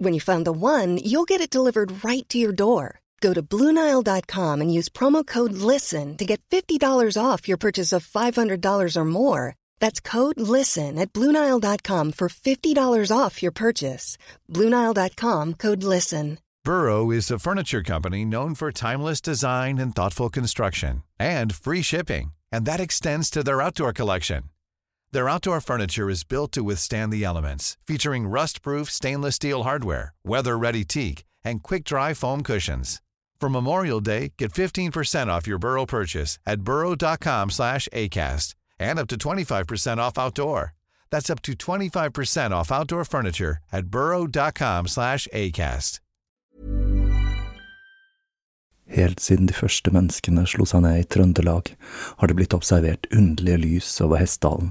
When you find the one, you'll get it delivered right to your door. Go to Bluenile.com and use promo code LISTEN to get $50 off your purchase of $500 or more. That's code LISTEN at Bluenile.com for $50 off your purchase. Bluenile.com code LISTEN. Burrow is a furniture company known for timeless design and thoughtful construction and free shipping, and that extends to their outdoor collection. Their outdoor furniture is built to withstand the elements, featuring rust-proof stainless steel hardware, weather-ready teak, and quick-dry foam cushions. For Memorial Day, get 15% off your Burrow purchase at burrow.com slash ACAST and up to 25% off outdoor. That's up to 25% off outdoor furniture at burrow.com slash ACAST. Helt siden de første menneskene slo seg ned i Trøndelag, har det blitt observert underlige lys over Hessdalen.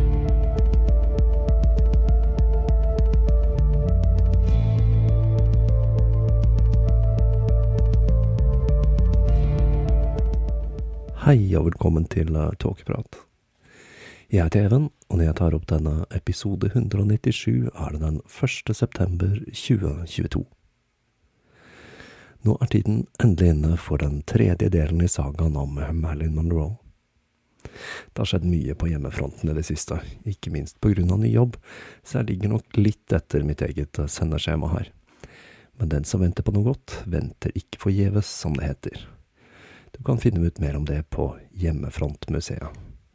Hei og velkommen til uh, Tåkeprat. Jeg heter Even, og når jeg tar opp denne episode 197, er det den 1. september 2022. Nå er tiden endelig inne for den tredje delen i sagaen om Marilyn Monroe. Det har skjedd mye på hjemmefronten i det siste, ikke minst på grunn av ny jobb, så jeg ligger nok litt etter mitt eget sendeskjema her. Men den som venter på noe godt, venter ikke forgjeves, som det heter. Du kan finne ut mer om det på Hjemmefrontmuseet.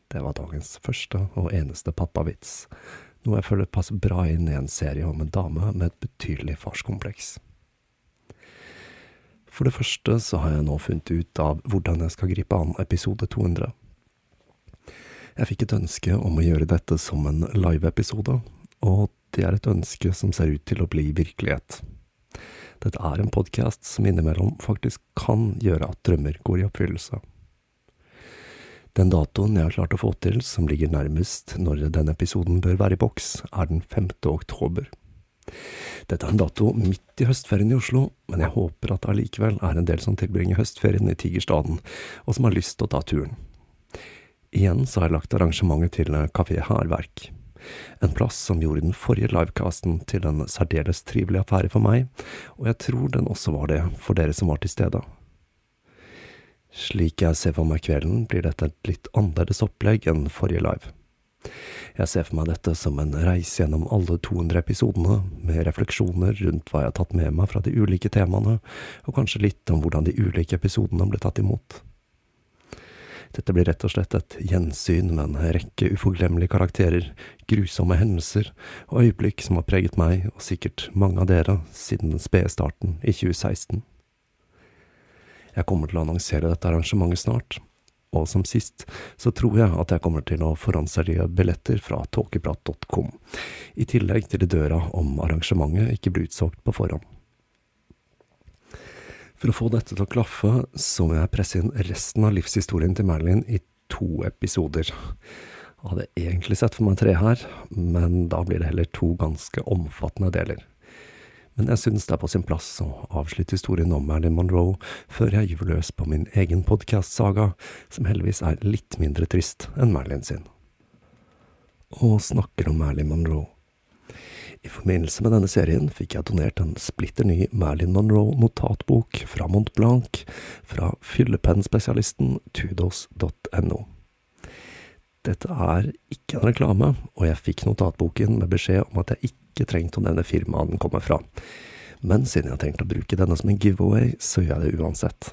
Det var dagens første og eneste pappavits, noe jeg føler passer bra inn i en serie om en dame med et betydelig farskompleks. For det første så har jeg nå funnet ut av hvordan jeg skal gripe an episode 200. Jeg fikk et ønske om å gjøre dette som en live-episode, og det er et ønske som ser ut til å bli virkelighet. Dette er en podkast som innimellom faktisk kan gjøre at drømmer går i oppfyllelse. Den datoen jeg har klart å få til, som ligger nærmest når denne episoden bør være i boks, er den 5. oktober. Dette er en dato midt i høstferien i Oslo, men jeg håper at det allikevel er en del som tilbringer høstferien i Tigerstaden, og som har lyst til å ta turen. Igjen så har jeg lagt arrangementet til Kafé Hærverk. En plass som gjorde den forrige livecasten til en særdeles trivelig affære for meg, og jeg tror den også var det for dere som var til stede. Slik jeg ser for meg kvelden, blir dette et litt annerledes opplegg enn forrige live. Jeg ser for meg dette som en reise gjennom alle 200 episodene, med refleksjoner rundt hva jeg har tatt med meg fra de ulike temaene, og kanskje litt om hvordan de ulike episodene ble tatt imot. Dette blir rett og slett et gjensyn med en rekke uforglemmelige karakterer, grusomme hendelser og øyeblikk som har preget meg, og sikkert mange av dere, siden den spede starten i 2016. Jeg kommer til å annonsere dette arrangementet snart, og som sist så tror jeg at jeg kommer til å forhåndsselge billetter fra tåkeprat.com, i tillegg til i døra om arrangementet ikke blir utsolgt på forhånd. For å få dette til å klaffe, så må jeg presse inn resten av livshistorien til Marilyn i to episoder. Jeg hadde egentlig sett for meg tre her, men da blir det heller to ganske omfattende deler. Men jeg synes det er på sin plass å avslutte historien om Marilyn Monroe før jeg gyver løs på min egen podkast-saga, som heldigvis er litt mindre trist enn Marilyn sin. Og snakker om Marilyn Monroe. I forbindelse med denne serien fikk jeg donert en splitter ny Merlin Monroe-notatbok fra Mont Blanc fra fyllepennspesialisten tudos.no. Dette er ikke en reklame, og jeg fikk notatboken med beskjed om at jeg ikke trengte å nevne firmaet den kommer fra. Men siden jeg har tenkt å bruke denne som en giveaway, så gjør jeg det uansett.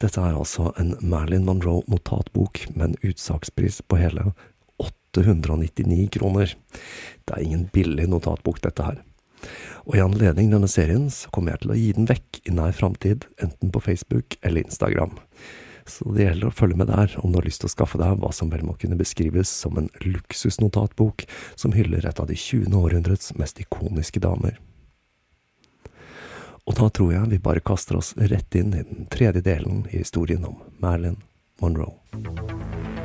Dette er altså en Merlin Monroe-notatbok med en utsakspris på hele 899 kroner. Det er ingen billig notatbok, dette her. Og i anledning denne serien så kommer jeg til å gi den vekk i nær framtid, enten på Facebook eller Instagram. Så det gjelder å følge med der om du har lyst til å skaffe deg hva som vel må kunne beskrives som en luksusnotatbok som hyller et av de 20. århundrets mest ikoniske damer. Og da tror jeg vi bare kaster oss rett inn i den tredje delen i historien om Marilyn Monroe.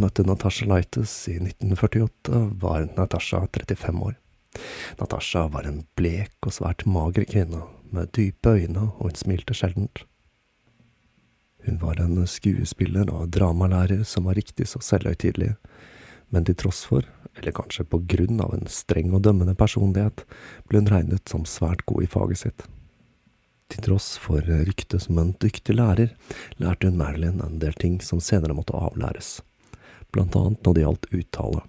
Når møtte Natasha Lightes i 1948, var Natasha 35 år. Natasha var en blek og svært mager kvinne, med dype øyne og hun smilte sjeldent. Hun var en skuespiller og dramalærer som var riktig så selvhøytidelig, men til tross for, eller kanskje på grunn av en streng og dømmende personlighet, ble hun regnet som svært god i faget sitt. Til tross for ryktet som en dyktig lærer, lærte hun Marilyn en del ting som senere måtte avlæres, blant annet når det gjaldt uttale.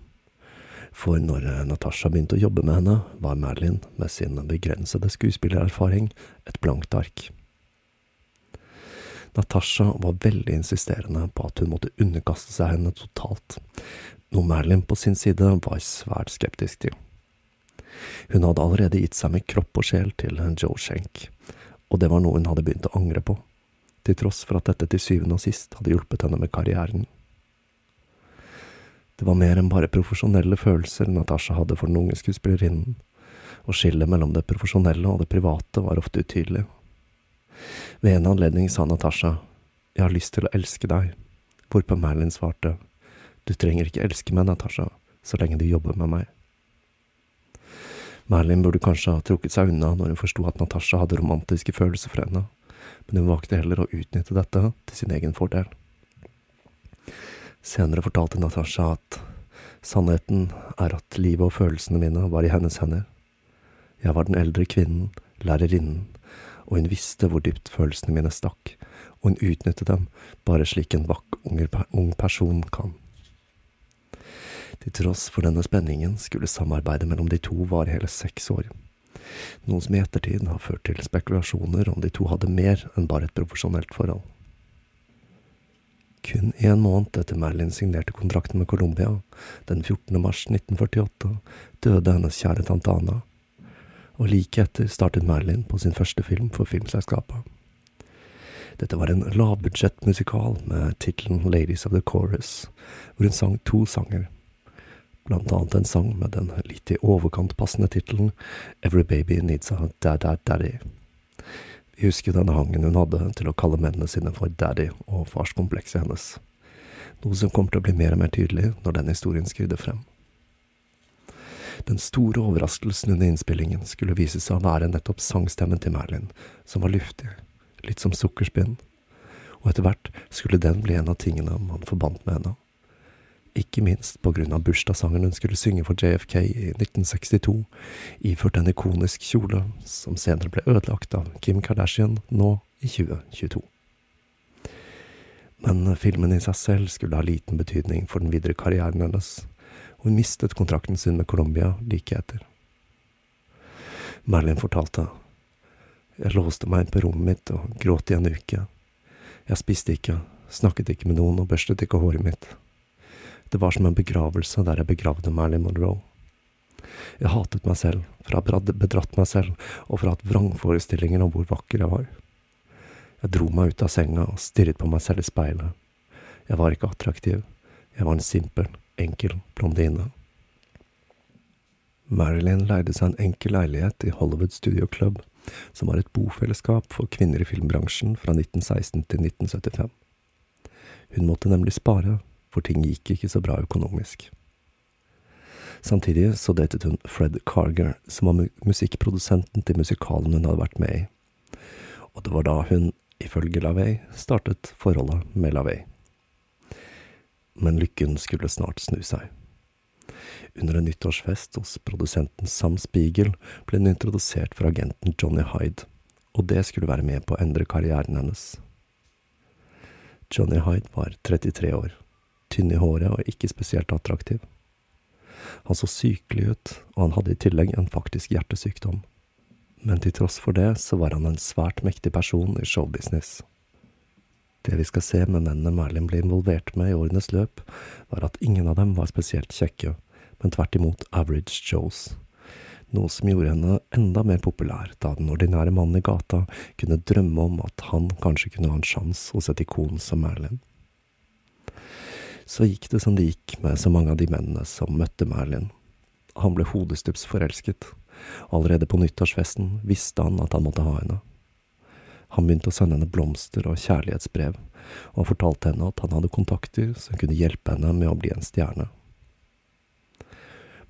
For når Natasha begynte å jobbe med henne, var Madeline, med sin begrensede skuespillererfaring, et blankt ark. Natasha var veldig insisterende på at hun måtte underkaste seg henne totalt, noe Madeline på sin side var svært skeptisk til. Hun hadde allerede gitt seg med kropp og sjel til Joe Schenk, og det var noe hun hadde begynt å angre på, til tross for at dette til syvende og sist hadde hjulpet henne med karrieren. Det var mer enn bare profesjonelle følelser Natasha hadde for den unge skuespillerinnen, og skillet mellom det profesjonelle og det private var ofte utydelig. Ved en anledning sa Natasha, Jeg har lyst til å elske deg, hvorpå Merlin svarte, Du trenger ikke elske meg, Natasha, så lenge du jobber med meg. Merlin burde kanskje ha trukket seg unna når hun forsto at Natasha hadde romantiske følelser for henne, men hun valgte heller å utnytte dette til sin egen fordel. Senere fortalte Natasha at sannheten er at livet og følelsene mine var i hennes hender. Jeg var den eldre kvinnen, lærerinnen, og hun visste hvor dypt følelsene mine stakk, og hun utnyttet dem bare slik en vakk ung person kan. Til tross for denne spenningen skulle samarbeidet mellom de to vare hele seks år, noe som i ettertid har ført til spekulasjoner om de to hadde mer enn bare et profesjonelt forhold. Kun en måned etter Merlin signerte kontrakten med Colombia, den 14. mars 1948, døde hennes kjære tante Anna, og like etter startet Merlin på sin første film for filmselskapet. Dette var en lavbudsjettmusikal med tittelen Ladies of the Chorus, hvor hun sang to sanger, blant annet en sang med den litt i overkant passende tittelen Every Baby Needs a Dad-Dad-Daddy. Vi husker denne hangen hun hadde til å kalle mennene sine for daddy og farskomplekset hennes, noe som kommer til å bli mer og mer tydelig når den historien skrider frem. Den store overraskelsen under innspillingen skulle vise seg å være nettopp sangstemmen til Merlin, som var luftig, litt som sukkerspinn, og etter hvert skulle den bli en av tingene man forbandt med henne ikke minst på grunn av bursdagssangen hun skulle synge for JFK i 1962, iført en ikonisk kjole som senere ble ødelagt av Kim Kardashian nå i 2022. Men filmen i seg selv skulle ha liten betydning for den videre karrieren hennes, og hun mistet kontrakten sin med Colombia like etter. Marilyn fortalte. Jeg låste meg inn på rommet mitt og gråt i en uke. Jeg spiste ikke, snakket ikke med noen og børstet ikke håret mitt. Det var som en begravelse der jeg begravde Marilyn Monroe. Jeg hatet meg selv, for jeg hadde bedratt meg selv, og for å ha hatt vrangforestillinger om hvor vakker jeg var. Jeg dro meg ut av senga og stirret på meg selv i speilet. Jeg var ikke attraktiv, jeg var en simpel, enkel blondine. Marilyn leide seg en enkel leilighet i Hollywood Studio Club, som var et bofellesskap for kvinner i filmbransjen fra 1916 til 1975. Hun måtte nemlig spare, for ting gikk ikke så bra økonomisk. Samtidig så datet hun Fred Carger, som var musikkprodusenten til musikalen hun hadde vært med i. Og det var da hun, ifølge LaVey, startet forholdet med LaVey. Men lykken skulle snart snu seg. Under en nyttårsfest hos produsenten Sam Spiegel ble hun introdusert for agenten Johnny Hyde, og det skulle være med på å endre karrieren hennes. Johnny Hyde var 33 år, tynn i håret og ikke spesielt attraktiv. Han så sykelig ut, og han hadde i tillegg en faktisk hjertesykdom. Men til tross for det så var han en svært mektig person i showbusiness. Det vi skal se med mennene Merlin ble involvert med i årenes løp, var at ingen av dem var spesielt kjekke, men tvert imot average Joes. Noe som gjorde henne enda mer populær, da den ordinære mannen i gata kunne drømme om at han kanskje kunne ha en sjanse hos et ikon som Merlin. Så gikk det som det gikk med så mange av de mennene som møtte Merlin. Han ble hodestups forelsket. Allerede på nyttårsfesten visste han at han måtte ha henne. Han begynte å sende henne blomster og kjærlighetsbrev, og han fortalte henne at han hadde kontakter som kunne hjelpe henne med å bli en stjerne.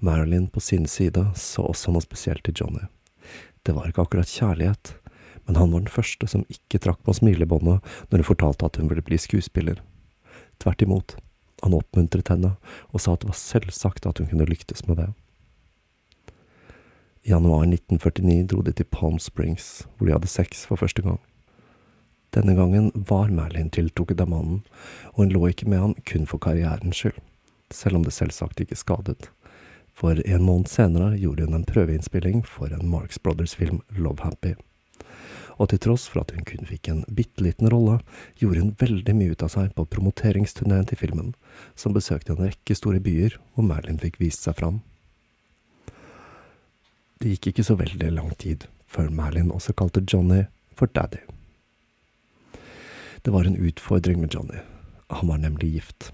Marilyn på sin side så også noe spesielt til Johnny. Det var ikke akkurat kjærlighet, men han var den første som ikke trakk på smilebåndet når hun fortalte at hun ville bli skuespiller. Tvert imot, han oppmuntret henne og sa at det var selvsagt at hun kunne lyktes med det. I januar 1949 dro de til Palm Springs, hvor de hadde sex for første gang. Denne gangen var Merlin tiltrukket av mannen, og hun lå ikke med han kun for karrierens skyld, selv om det selvsagt ikke skadet for en måned senere gjorde hun en prøveinnspilling for en Marx Brothers-film, Love Happy. Og til tross for at hun kun fikk en bitte liten rolle, gjorde hun veldig mye ut av seg på promoteringsturneen til filmen, som besøkte en rekke store byer hvor Marilyn fikk vist seg fram. Det gikk ikke så veldig lang tid før Marilyn også kalte Johnny for Daddy. Det var en utfordring med Johnny. Han var nemlig gift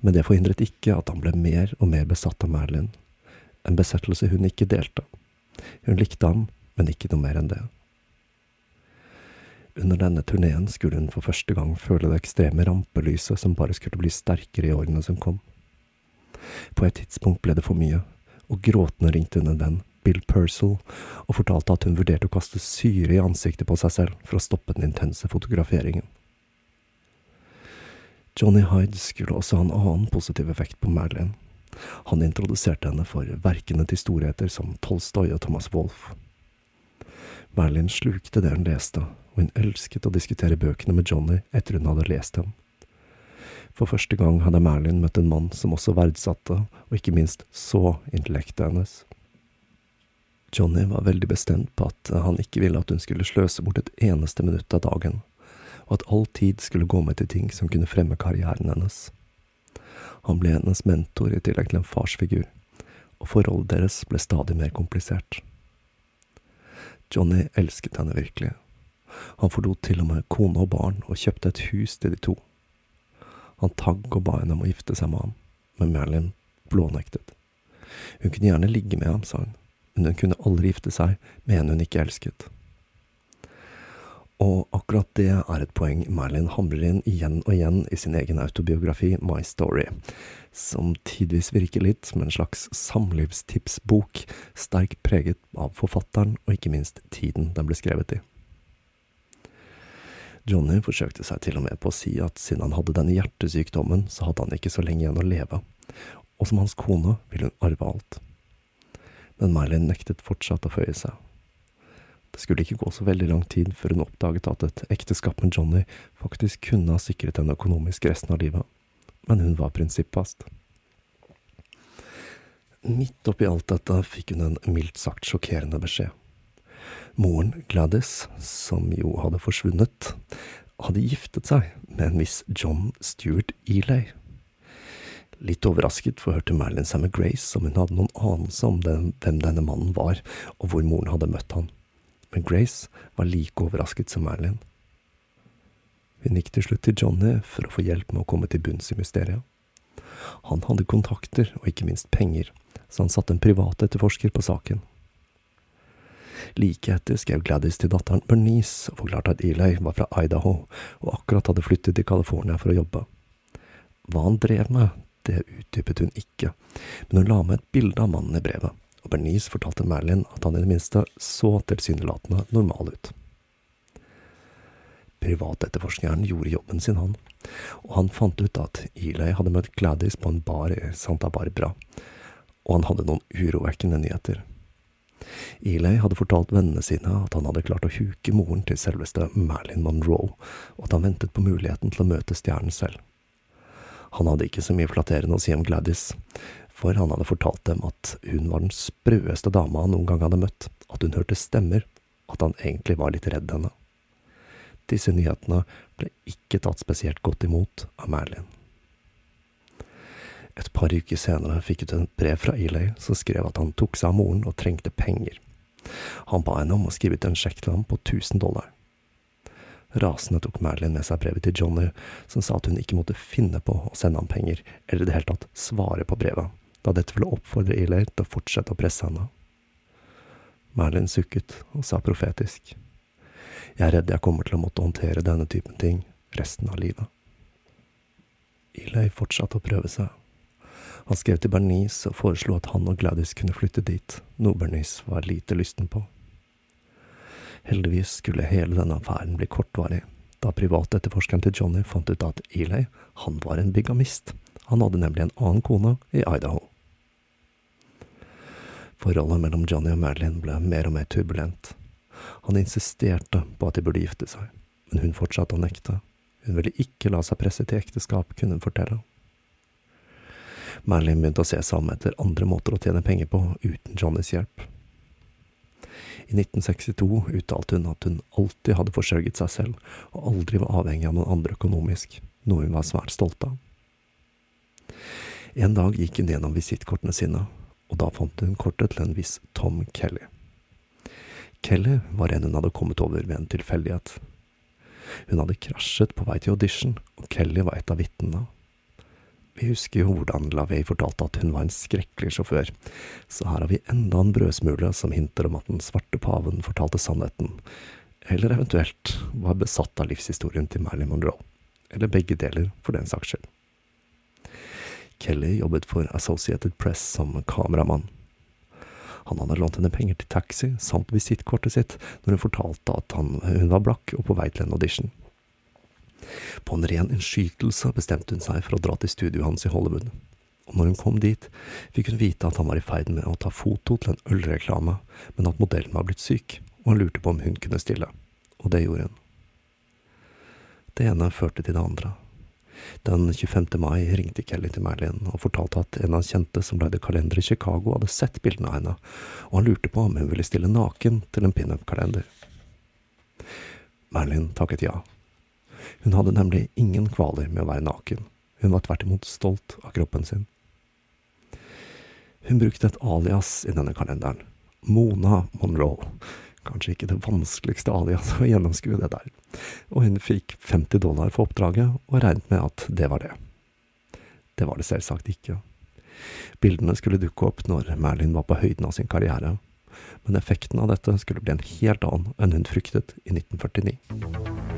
men det forhindret ikke at han ble mer og mer besatt av Marilyn, en besettelse hun ikke delte. Hun likte ham, men ikke noe mer enn det. Under denne turneen skulle hun for første gang føle det ekstreme rampelyset som bare skulle bli sterkere i årene som kom. På et tidspunkt ble det for mye, og gråtende ringte hun en venn, Bill Purcell, og fortalte at hun vurderte å kaste syre i ansiktet på seg selv for å stoppe den intense fotograferingen. Johnny Hyde skulle også ha en annen positiv effekt på Madeline. Han introduserte henne for verkene til storheter som Tolstoy og Thomas Wolff. Madeline slukte det hun leste, og hun elsket å diskutere bøkene med Johnny etter hun hadde lest dem. For første gang hadde Marilyn møtt en mann som også verdsatte, og ikke minst så intellektet hennes. Johnny var veldig bestemt på at han ikke ville at hun skulle sløse bort et eneste minutt av dagen, og at all tid skulle gå med til ting som kunne fremme karrieren hennes. Han ble hennes mentor i tillegg til en farsfigur, og forholdet deres ble stadig mer komplisert. Johnny elsket henne virkelig. Han forlot til og med kone og barn og kjøpte et hus til de to. Han tagg og ba henne om å gifte seg med ham, men Merlin blånektet. Hun kunne gjerne ligge med ham, sa hun, men hun kunne aldri gifte seg med en hun ikke elsket. Og akkurat det er et poeng Merlin hamrer inn igjen og igjen i sin egen autobiografi My Story, som tidvis virker litt som en slags samlivstipsbok, sterkt preget av forfatteren og ikke minst tiden den ble skrevet i. Johnny forsøkte seg til og med på å si at siden han hadde denne hjertesykdommen, så hadde han ikke så lenge igjen å leve, og som hans kone ville hun arve alt. Men Marilyn nektet fortsatt å føye seg. Det skulle ikke gå så veldig lang tid før hun oppdaget at et ekteskap med Johnny faktisk kunne ha sikret henne økonomisk resten av livet, men hun var prinsippfast. Midt oppi alt dette fikk hun en mildt sagt sjokkerende beskjed. Moren Gladys, som jo hadde forsvunnet, hadde giftet seg med en viss John Stuart Elay. Litt overrasket forhørte Marilyn seg med Grace om hun hadde noen anelse om den, hvem denne mannen var, og hvor moren hadde møtt han. Men Grace var like overrasket som Marilyn. Hun gikk til slutt til Johnny for å få hjelp med å komme til bunns i mysteriet. Han hadde kontakter og ikke minst penger, så han satte en privat etterforsker på saken. Like etter skrev Gladys til datteren Bernice og forklarte at Eli var fra Idaho og akkurat hadde flyttet til California for å jobbe. Hva han drev med, det utdypet hun ikke, men hun la med et bilde av mannen i brevet, og Bernice fortalte Merlin at han i det minste så tilsynelatende normal ut. Privatetterforskeren gjorde jobben sin, han, og han fant ut at Eli hadde møtt Gladys på en bar i Santa Barbara, og han hadde noen urovekkende nyheter. Eli hadde fortalt vennene sine at han hadde klart å huke moren til selveste Marilyn Monroe, og at han ventet på muligheten til å møte stjernen selv. Han hadde ikke så mye flatterende å si om Gladys, for han hadde fortalt dem at hun var den sprøeste dama han noen gang hadde møtt, at hun hørte stemmer, at han egentlig var litt redd henne. Disse nyhetene ble ikke tatt spesielt godt imot av Marilyn. Et par uker senere fikk hun et brev fra Eli som skrev at han tok seg av moren og trengte penger. Han ba henne om å skrive ut en sjekk til ham på 1000 dollar. Rasende tok Merlin med seg brevet til Johnny, som sa at hun ikke måtte finne på å sende ham penger, eller i det hele tatt svare på brevet, da dette ville oppfordre Eli til å fortsette å presse henne. Marilyn sukket og sa profetisk. Jeg er redd jeg kommer til å måtte håndtere denne typen ting resten av livet. Eli fortsatte å prøve seg. Han skrev til Bernice og foreslo at han og Gladys kunne flytte dit, noe Bernice var lite lysten på. Heldigvis skulle hele denne affæren bli kortvarig, da privatetterforskeren til Johnny fant ut at Eli, han var en bigamist. Han hadde nemlig en annen kone i Idaho. Forholdet mellom Johnny og Marilyn ble mer og mer turbulent. Han insisterte på at de burde gifte seg, men hun fortsatte å nekte. Hun ville ikke la seg presse til ekteskap, kunne hun fortelle. Marilyn begynte å se seg om etter andre måter å tjene penger på uten Johnnys hjelp. I 1962 uttalte hun at hun alltid hadde forsørget seg selv, og aldri var avhengig av noen andre økonomisk, noe hun var svært stolt av. En dag gikk hun gjennom visittkortene sine, og da fant hun kortet til en viss Tom Kelly. Kelly var en hun hadde kommet over ved en tilfeldighet. Hun hadde krasjet på vei til audition, og Kelly var et av vitnene. Vi husker jo hvordan LaVey fortalte at hun var en skrekkelig sjåfør, så her har vi enda en brødsmule som hinter om at den svarte paven fortalte sannheten, eller eventuelt var besatt av livshistorien til Marilyn Monroe, eller begge deler for den saks skyld. Kelly jobbet for Associated Press som kameramann. Han hadde lånt henne penger til taxi samt visittkortet sitt når hun fortalte at han, hun var blakk og på vei til en audition. På en ren innskytelse bestemte hun seg for å dra til studioet hans i Hollywood. Og når hun kom dit, fikk hun vite at han var i ferd med å ta foto til en ølreklame, men at modellen var blitt syk, og han lurte på om hun kunne stille. Og det gjorde hun. Det ene førte til det andre. Den 25. mai ringte Kelly til Merlin og fortalte at en av kjente som leide kalender i Chicago, hadde sett bildene av henne, og han lurte på om hun ville stille naken til en pinup-kalender. Merlin takket ja, hun hadde nemlig ingen kvaler med å være naken, hun var tvert imot stolt av kroppen sin. Hun brukte et alias i denne kalenderen, Mona Monroe, kanskje ikke det vanskeligste alias å gjennomskue det der, og hun fikk 50 dollar for oppdraget og regnet med at det var det. Det var det selvsagt ikke. Bildene skulle dukke opp når Merlin var på høyden av sin karriere, men effekten av dette skulle bli en helt annen enn hun fryktet i 1949.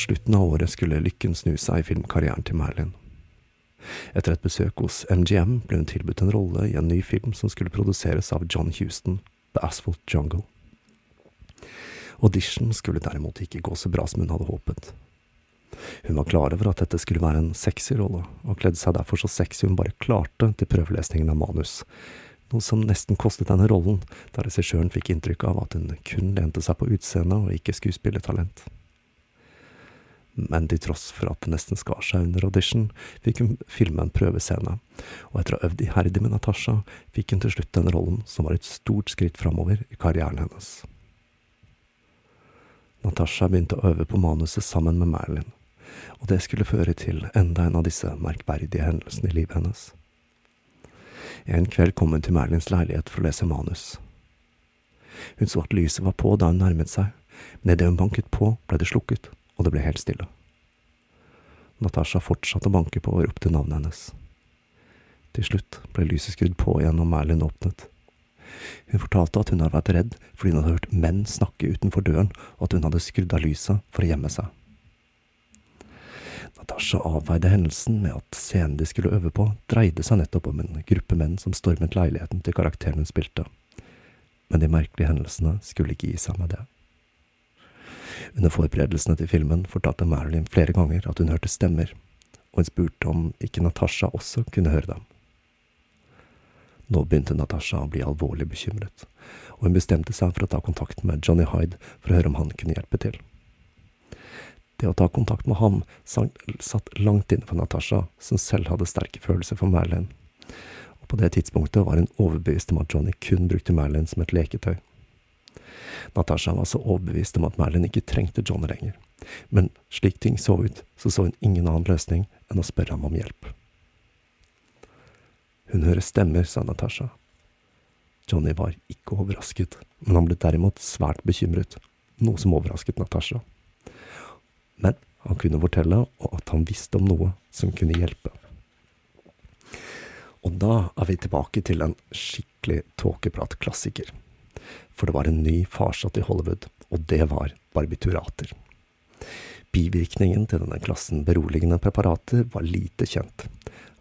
Mot slutten av året skulle lykken snu seg i filmkarrieren til Merlin. Etter et besøk hos MGM ble hun tilbudt en rolle i en ny film som skulle produseres av John Houston, The Asphalt Jungle. Audition skulle derimot ikke gå så bra som hun hadde håpet. Hun var klar over at dette skulle være en sexy rolle, og kledde seg derfor så sexy hun bare klarte til prøvelesningen av manus, noe som nesten kostet henne rollen, da regissøren fikk inntrykk av at hun kun lente seg på utseendet og ikke skuespillertalent. Men til tross for at det nesten skar seg under audition, fikk hun filme en prøvescene, og etter å ha øvd iherdig med Natasha, fikk hun til slutt den rollen som var et stort skritt framover i karrieren hennes. Natasha begynte å øve på manuset sammen med Marilyn, og det skulle føre til enda en av disse merkverdige hendelsene i livet hennes. En kveld kom hun til Marilyns leilighet for å lese manus. Hun så at lyset var på da hun nærmet seg, men idet hun banket på, ble det slukket og det ble helt stille. Natasha fortsatte å banke på og ropte navnet hennes. Til slutt ble lyset skrudd på igjen og Merlin åpnet. Hun fortalte at hun hadde vært redd fordi hun hadde hørt menn snakke utenfor døren, og at hun hadde skrudd av lyset for å gjemme seg. Natasha avveide hendelsen med at scenen de skulle øve på, dreide seg nettopp om en gruppe menn som stormet leiligheten til karakteren hun spilte. Men de merkelige hendelsene skulle ikke gi seg med det. Under forberedelsene til filmen fortalte Marilyn flere ganger at hun hørte stemmer, og hun spurte om ikke Natasha også kunne høre dem. Nå begynte Natasha å bli alvorlig bekymret, og hun bestemte seg for å ta kontakt med Johnny Hyde for å høre om han kunne hjelpe til. Det å ta kontakt med ham satt langt inne for Natasha, som selv hadde sterke følelser for Marilyn, og på det tidspunktet var hun overbevist om at Johnny kun brukte Marilyn som et leketøy. Natasha var så overbevist om at Merlin ikke trengte John lenger, men slik ting så ut, så så hun ingen annen løsning enn å spørre ham om hjelp. Hun hører stemmer, sa Natasha. Johnny var ikke overrasket, men han ble derimot svært bekymret, noe som overrasket Natasha. Men han kunne fortelle at han visste om noe som kunne hjelpe. Og da er vi tilbake til en skikkelig tåkepratklassiker. For det var en ny farsott i Hollywood, og det var barbiturater. Bivirkningen til denne klassen beroligende preparater var lite kjent,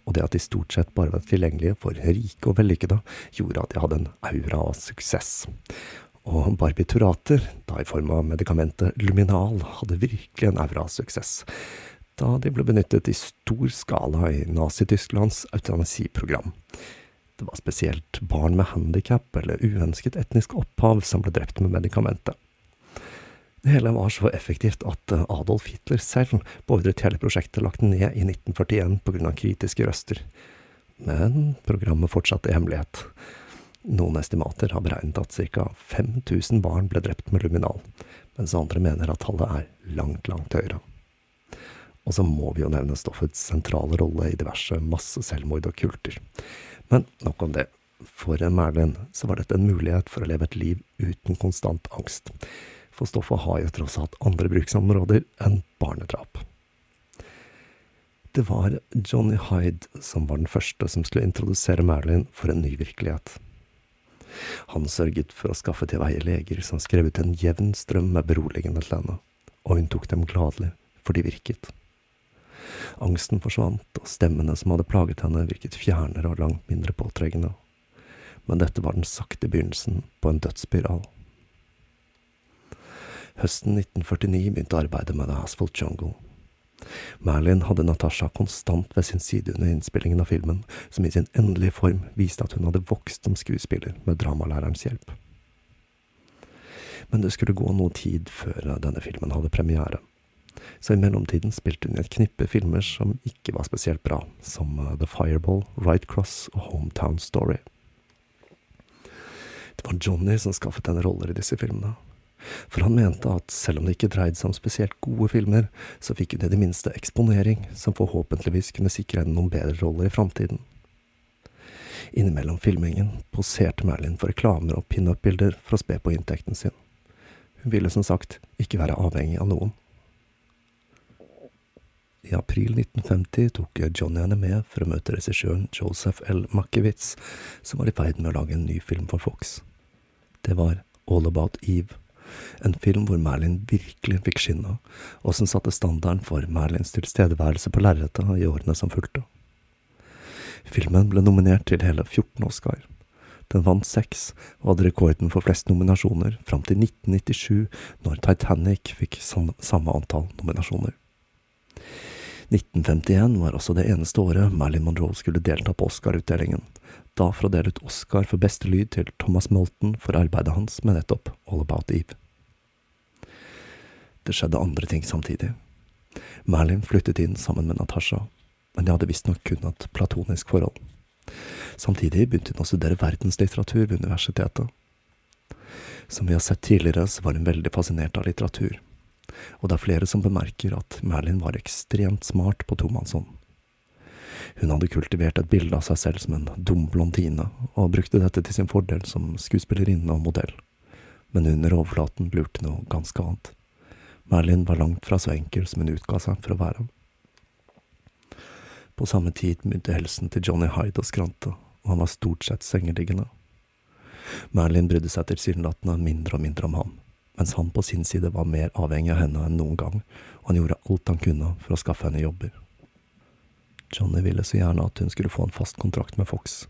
og det at de stort sett bare var tilgjengelige for rike og vellykkede, gjorde at de hadde en aura av suksess. Og barbiturater, da i form av medikamentet Luminal, hadde virkelig en aura av suksess, da de ble benyttet i stor skala i Nazi-Tysklands eutanasiprogram. Det var spesielt barn med handikap eller uønsket etnisk opphav som ble drept med medikamentet. Det hele var så effektivt at Adolf Hitler selv beordret hele prosjektet lagt ned i 1941 på grunn av kritiske røster. Men programmet fortsatte i hemmelighet. Noen estimater har beregnet at ca. 5000 barn ble drept med luminal, mens andre mener at tallet er langt, langt høyere. Og så må vi jo nevne stoffets sentrale rolle i diverse masseselvmord og kulter. Men nok om det. For Merlin så var dette en mulighet for å leve et liv uten konstant angst. For stoffet har jo tross alt andre bruksområder enn barnedrap. Det var Johnny Hyde som var den første som skulle introdusere Merlin for en ny virkelighet. Han sørget for å skaffe til veie leger som skrev ut en jevn strøm med beroligende til henne, og hun tok dem gladelig, for de virket. Angsten forsvant, og stemmene som hadde plaget henne, virket fjernere og langt mindre påtrengende. Men dette var den sakte begynnelsen på en dødsspiral. Høsten 1949 begynte arbeidet med The Asphalt Jungle. Merlin hadde Natasha konstant ved sin side under innspillingen av filmen, som i sin endelige form viste at hun hadde vokst som skuespiller med dramalærerens hjelp. Men det skulle gå noe tid før denne filmen hadde premiere, så i mellomtiden spilte hun i et knippe filmer som ikke var spesielt bra, som uh, The Fireball, Right Cross og Hometown Story. Det var Johnny som skaffet henne roller i disse filmene, for han mente at selv om det ikke dreide seg om spesielt gode filmer, så fikk hun i det minste eksponering, som forhåpentligvis kunne sikre henne noen bedre roller i framtiden. Innimellom filmingen poserte Merlin for reklamer og pinup-bilder for å spe på inntekten sin. Hun ville som sagt ikke være avhengig av noen. I april 1950 tok Johnny henne med for å møte regissøren Joseph L. Mackiewicz, som var i ferd med å lage en ny film for Fox. Det var All About Eve. En film hvor Merlin virkelig fikk skinne, og som satte standarden for Merlins tilstedeværelse på lerretet i årene som fulgte. Filmen ble nominert til hele 14 Oscar. Den vant seks, og hadde rekorden for flest nominasjoner fram til 1997, når Titanic fikk samme antall nominasjoner. 1951 var også det eneste året Marilyn Monroe skulle delta på Oscar-utdelingen, da for å dele ut Oscar for beste lyd til Thomas Molton for arbeidet hans med nettopp All About Eve. Det skjedde andre ting samtidig. Merlin flyttet inn sammen med Natasha, men de hadde visstnok kun et platonisk forhold. Samtidig begynte hun å studere verdenslitteratur ved universitetet. Som vi har sett tidligere, så var hun veldig fascinert av litteratur, og det er flere som bemerker at Merlin var ekstremt smart på tomannshånd. Hun hadde kultivert et bilde av seg selv som en dum blondine, og brukte dette til sin fordel som skuespillerinne og modell. Men under overflaten lurte noe ganske annet. Merlin var langt fra så enkel som hun utga seg for å være. På samme tid begynte helsen til Johnny Hyde å skrante, og han var stort sett sengeliggende. Merlin brydde seg tilsynelatende mindre og mindre om ham, mens han på sin side var mer avhengig av henne enn noen gang, og han gjorde alt han kunne for å skaffe henne jobber. Johnny ville så gjerne at hun skulle få en fast kontrakt med Fox,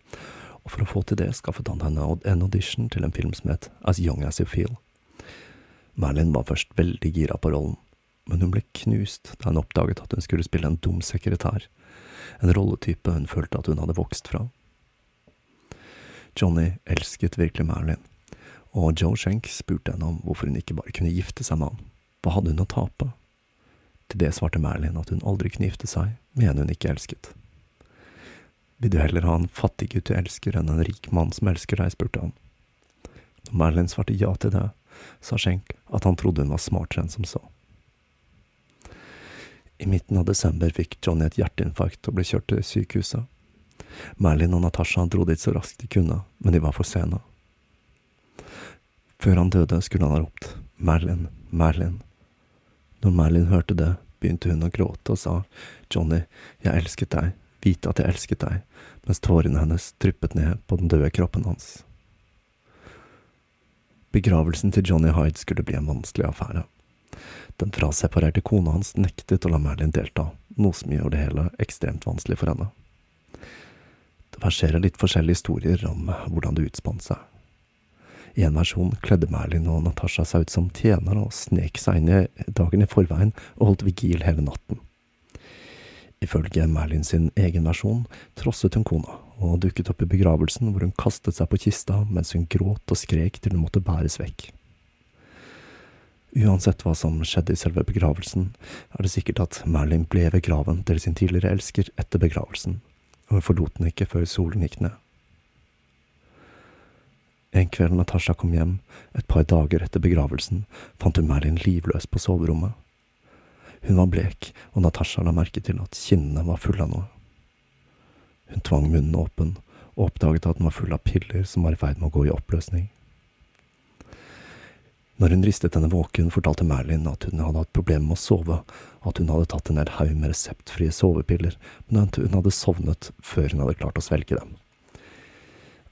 og for å få til det skaffet han henne en audition til en film som het As Young As You Feel. Merlin var først veldig gira på rollen, men hun ble knust da hun oppdaget at hun skulle spille en dum sekretær, en rolletype hun følte at hun hadde vokst fra. Johnny elsket virkelig Merlin, og Joe Schenk spurte henne om hvorfor hun ikke bare kunne gifte seg med han. Hva hadde hun å tape? Til det svarte Merlin at hun aldri kunne gifte seg med en hun ikke elsket. Vil du heller ha en fattig gutt du elsker enn en rik mann som elsker deg, spurte han. Når Merlin svarte ja til det, sa Schenk at han trodde hun var smartere enn som så. I midten av desember fikk Johnny et hjerteinfarkt og ble kjørt til sykehuset. Merlin og Natasha dro dit så raskt de kunne, men de var for sene. Før han døde, skulle han ha ropt Merlin, Merlin, når Merlin hørte det, begynte hun å gråte og sa, Johnny, jeg elsket deg, vite at jeg elsket deg, mens tårene hennes dryppet ned på den døde kroppen hans. Begravelsen til Johnny Hyde skulle bli en vanskelig affære. Den fraseparerte kona hans nektet å la Merlin delta, noe som gjør det hele ekstremt vanskelig for henne. Det verserer litt forskjellige historier om hvordan det utspant seg. En versjon kledde Merlin og Natasha seg ut som tjenere og snek seg inn i dagen i forveien og holdt vigil hele natten. Ifølge Merlin sin egen versjon trosset hun kona og dukket opp i begravelsen hvor hun kastet seg på kista mens hun gråt og skrek til hun måtte bæres vekk. Uansett hva som skjedde i selve begravelsen, er det sikkert at Merlin ble ved graven til sin tidligere elsker etter begravelsen, og hun forlot den ikke før solen gikk ned. En kveld Natasha kom hjem, et par dager etter begravelsen, fant hun Merlin livløs på soverommet. Hun var blek, og Natasha la merke til at kinnene var fulle av noe. Hun tvang munnen åpen, og oppdaget at den var full av piller som var i ferd med å gå i oppløsning. Når hun ristet henne våken, fortalte Merlin at hun hadde hatt problemer med å sove, at hun hadde tatt en hel haug med reseptfrie sovepiller, men at hun hadde sovnet før hun hadde klart å svelge dem.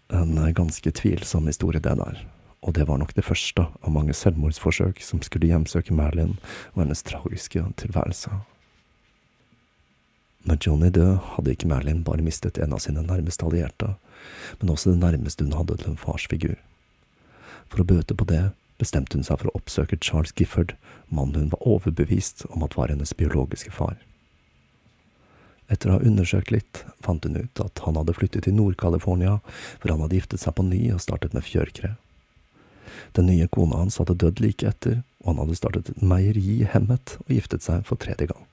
En ganske tvilsom historie, det der, og det var nok det første av mange selvmordsforsøk som skulle hjemsøke Merlin og hennes tragiske tilværelse. Når Johnny død hadde ikke Merlin bare mistet en av sine nærmeste allierte, men også det nærmeste hun hadde til en farsfigur. For å bøte på det bestemte hun seg for å oppsøke Charles Gifford, mannen hun var overbevist om at var hennes biologiske far. Etter å ha undersøkt litt, fant hun ut at han hadde flyttet til Nord-California, hvor han hadde giftet seg på ny og startet med fjørkre. Den nye kona hans hadde dødd like etter, og han hadde startet et meieri i hemmet og giftet seg for tredje gang.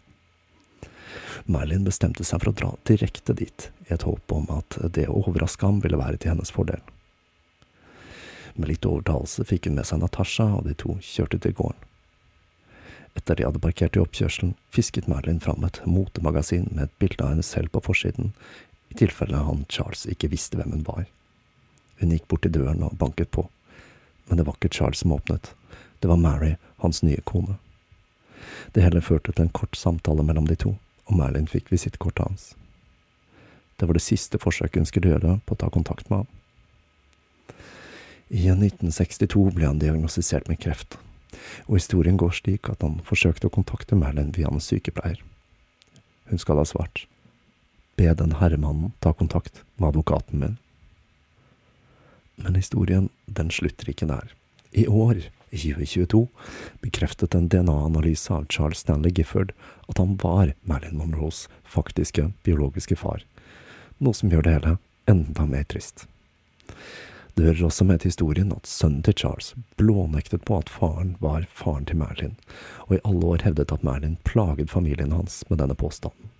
Merlin bestemte seg for å dra direkte dit, i et håp om at det å overraske ham ville være til hennes fordel. Med litt overtalelse fikk hun med seg Natasha, og de to kjørte til gården. Etter de hadde parkert i oppkjørselen, fisket Merlin fram et motemagasin med et bilde av henne selv på forsiden, i tilfelle han Charles ikke visste hvem hun var. Hun gikk bort til døren og banket på, men det var ikke Charles som åpnet, det var Mary, hans nye kone. Det hele førte til en kort samtale mellom de to, og Merlin fikk visittkortet hans. Det var det siste forsøket hun skulle gjøre på å ta kontakt med ham. I 1962 ble han diagnostisert med kreft, og historien går slik at han forsøkte å kontakte Merlin via en sykepleier. Hun skal ha svart. Be den herremannen ta kontakt med advokaten min. Men historien, den slutter ikke der. I år, i 2022, bekreftet en DNA-analyse av Charles Stanley Gifford at han var Marilyn Monroes faktiske biologiske far, noe som gjør det hele enda mer trist. Det hører også med til historien at sønnen til Charles blånektet på at faren var faren til Merlin, og i alle år hevdet at Merlin plaget familien hans med denne påstanden.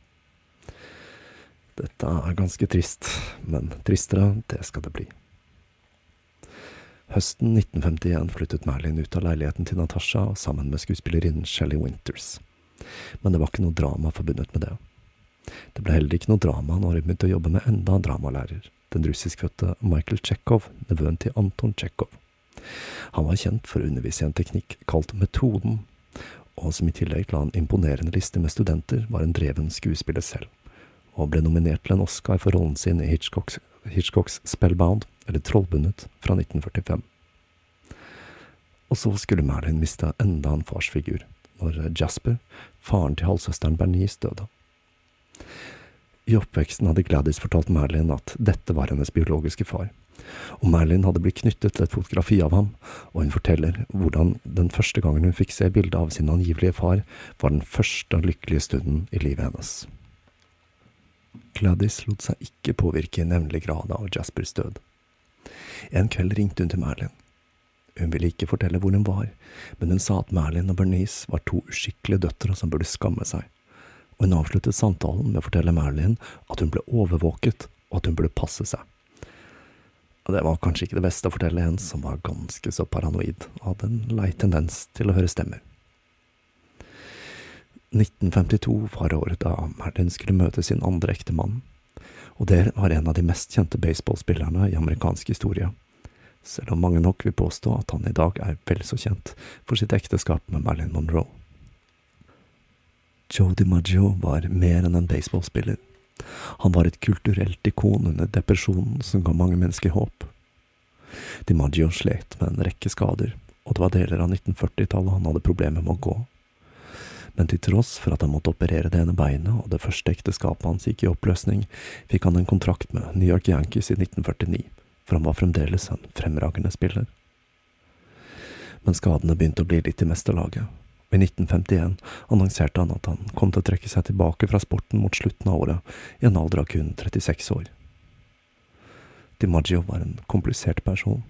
Dette er ganske trist, men tristere, det skal det bli. Høsten 1951 flyttet Merlin ut av leiligheten til Natasha sammen med skuespillerinnen Shelly Winters. Men det var ikke noe drama forbundet med det. Det ble heller ikke noe drama når hun begynte å jobbe med enda en dramalærer, den russiskfødte Michael Tsjekhov, nevøen til Anton Tsjekhov. Han var kjent for å undervise i en teknikk kalt Metoden, og som i tillegg til en imponerende liste med studenter, var en dreven skuespiller selv, og ble nominert til en Oscar for rollen sin i Hitchcocks, Hitchcocks Spellbound, eller Trollbundet, fra 1945. Og så skulle Merlin miste enda en farsfigur, når Jasper, faren til halvsøsteren Bernice, døde. I oppveksten hadde Gladys fortalt Merlin at dette var hennes biologiske far, og Merlin hadde blitt knyttet til et fotografi av ham, og hun forteller hvordan den første gangen hun fikk se bildet av sin angivelige far, var den første lykkelige stunden i livet hennes. Gladys lot seg ikke påvirke i nevnelig grad av Jaspers død. En kveld ringte hun til Merlin. Hun ville ikke fortelle hvor hun var, men hun sa at Merlin og Bernice var to uskikkelige døtre som burde skamme seg og hun avsluttet samtalen med å fortelle Marilyn at hun ble overvåket, og at hun burde passe seg. Det var kanskje ikke det beste å fortelle en som var ganske så paranoid, og hadde en lei tendens til å høre stemmer. 1952 var året da Marilyn skulle møte sin andre ektemann, og det var en av de mest kjente baseballspillerne i amerikansk historie, selv om mange nok vil påstå at han i dag er vel så kjent for sitt ekteskap med Marilyn Monroe. Joe DiMaggio var mer enn en baseballspiller. Han var et kulturelt ikon under depresjonen som ga mange mennesker håp. DiMaggio slet med en rekke skader, og det var deler av 1940-tallet han hadde problemer med å gå. Men til tross for at han måtte operere det ene beinet, og det første ekteskapet hans gikk i oppløsning, fikk han en kontrakt med New York Yankees i 1949, for han var fremdeles en fremragende spiller. Men skadene begynte å bli litt i mesterlaget, i 1951 annonserte han at han kom til å trekke seg tilbake fra sporten mot slutten av året, i en alder av kun 36 år. DiMaggio var en komplisert person.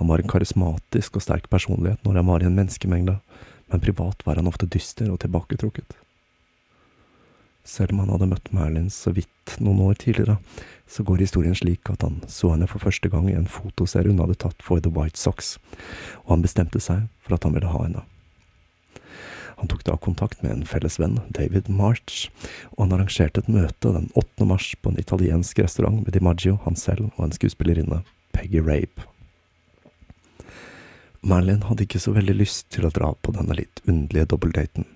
Han var en karismatisk og sterk personlighet når han var i en menneskemengde, men privat var han ofte dyster og tilbaketrukket. Selv om han hadde møtt Merlin så vidt noen år tidligere, så går historien slik at han så henne for første gang i en fotoserie hun hadde tatt for The White Sox, og han bestemte seg for at han ville ha henne. Han tok da kontakt med en felles venn, David March, og han arrangerte et møte den 8. mars på en italiensk restaurant med DiMaggio, han selv og en skuespillerinne, Peggy Rape. Marilyn hadde ikke så veldig lyst til å dra på denne litt underlige dobbeltdaten.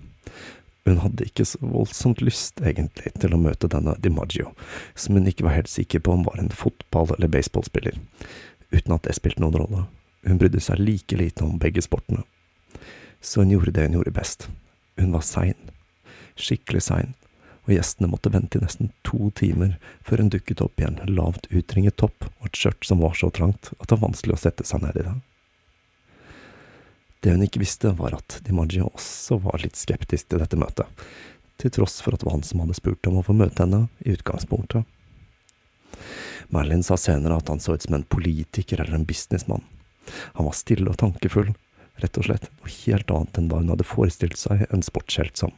Hun hadde ikke så voldsomt lyst, egentlig, til å møte denne DiMaggio, som hun ikke var helt sikker på om var en fotball- eller baseballspiller, uten at det spilte noen rolle. Hun brydde seg like lite om begge sportene. Så hun gjorde det hun gjorde best. Hun var sein. Skikkelig sein, og gjestene måtte vente i nesten to timer før hun dukket opp i en lavt utringet topp og et skjørt som var så trangt at det var vanskelig å sette seg ned i det. Det hun ikke visste, var at DiMaggio også var litt skeptisk til dette møtet, til tross for at det var han som hadde spurt om å få møte henne i utgangspunktet. Merlin sa senere at han så ut som en politiker eller en businessmann. Han var stille og tankefull, rett og slett noe helt annet enn hva hun hadde forestilt seg en sportshelt som.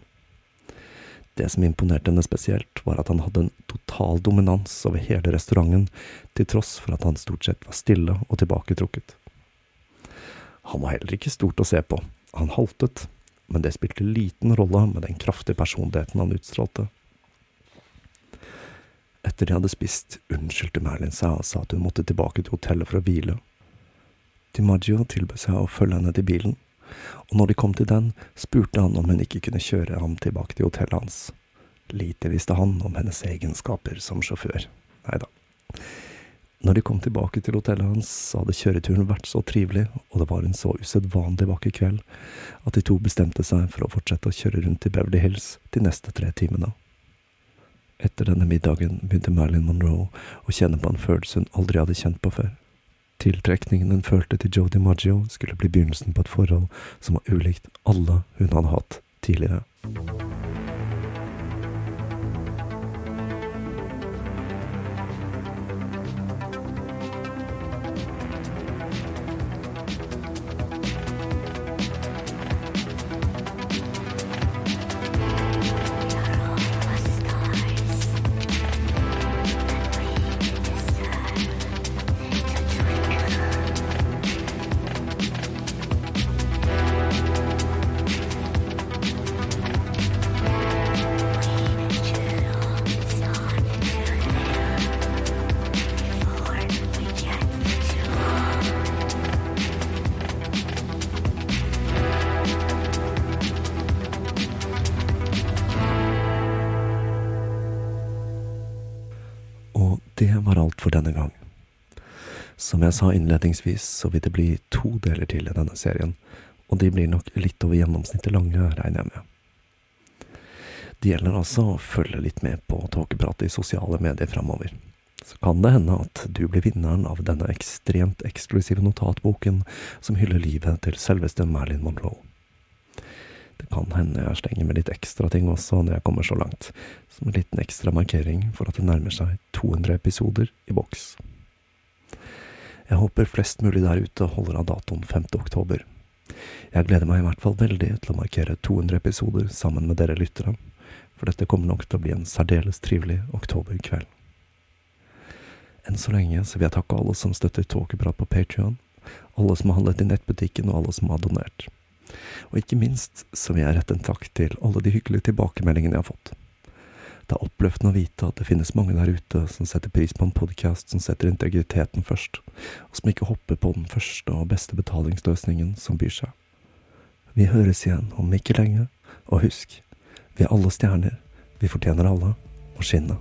Det som imponerte henne spesielt, var at han hadde en total dominans over hele restauranten, til tross for at han stort sett var stille og tilbaketrukket. Han var heller ikke stort å se på, han haltet, men det spilte liten rolle med den kraftige personligheten han utstrålte. Etter de hadde spist, unnskyldte Merlin seg og sa at hun måtte tilbake til hotellet for å hvile. DiMaggio tilbød seg å følge henne til bilen, og når de kom til den, spurte han om hun ikke kunne kjøre ham tilbake til hotellet hans. Lite visste han om hennes egenskaper som sjåfør. Nei da. Når de kom tilbake til hotellet hans, hadde kjøreturen vært så trivelig, og det var en så usedvanlig vakker kveld, at de to bestemte seg for å fortsette å kjøre rundt i Beverly Hills de neste tre timene. Etter denne middagen begynte Marilyn Monroe å kjenne på en følelse hun aldri hadde kjent på før. Tiltrekningen hun følte til Joe DiMaggio, skulle bli begynnelsen på et forhold som var ulikt alle hun hadde hatt tidligere. Som jeg sa innledningsvis, så vil det bli to deler til i denne serien, og de blir nok litt over gjennomsnittet lange, regner jeg med. Det gjelder altså å følge litt med på tåkepratet i sosiale medier framover. Så kan det hende at du blir vinneren av denne ekstremt eksklusive notatboken som hyller livet til selveste Marilyn Monroe. Det kan hende jeg slenger med litt ekstra ting også når jeg kommer så langt, som en liten ekstra markering for at det nærmer seg 200 episoder i boks. Jeg håper flest mulig der ute holder av datoen 5. oktober. Jeg gleder meg i hvert fall veldig til å markere 200 episoder sammen med dere lyttere, for dette kommer nok til å bli en særdeles trivelig oktoberkveld. Enn så lenge så vil jeg takke alle som støtter Tåkeprat på Patrion, alle som har handlet i nettbutikken og alle som har donert. Og ikke minst så vil jeg rette en takk til alle de hyggelige tilbakemeldingene jeg har fått. Det er oppløftende å vite at det finnes mange der ute som setter pris på en podkast som setter integriteten først, og som ikke hopper på den første og beste betalingsløsningen som byr seg. Vi høres igjen om ikke lenge, og husk, vi er alle stjerner, vi fortjener alle å skinne.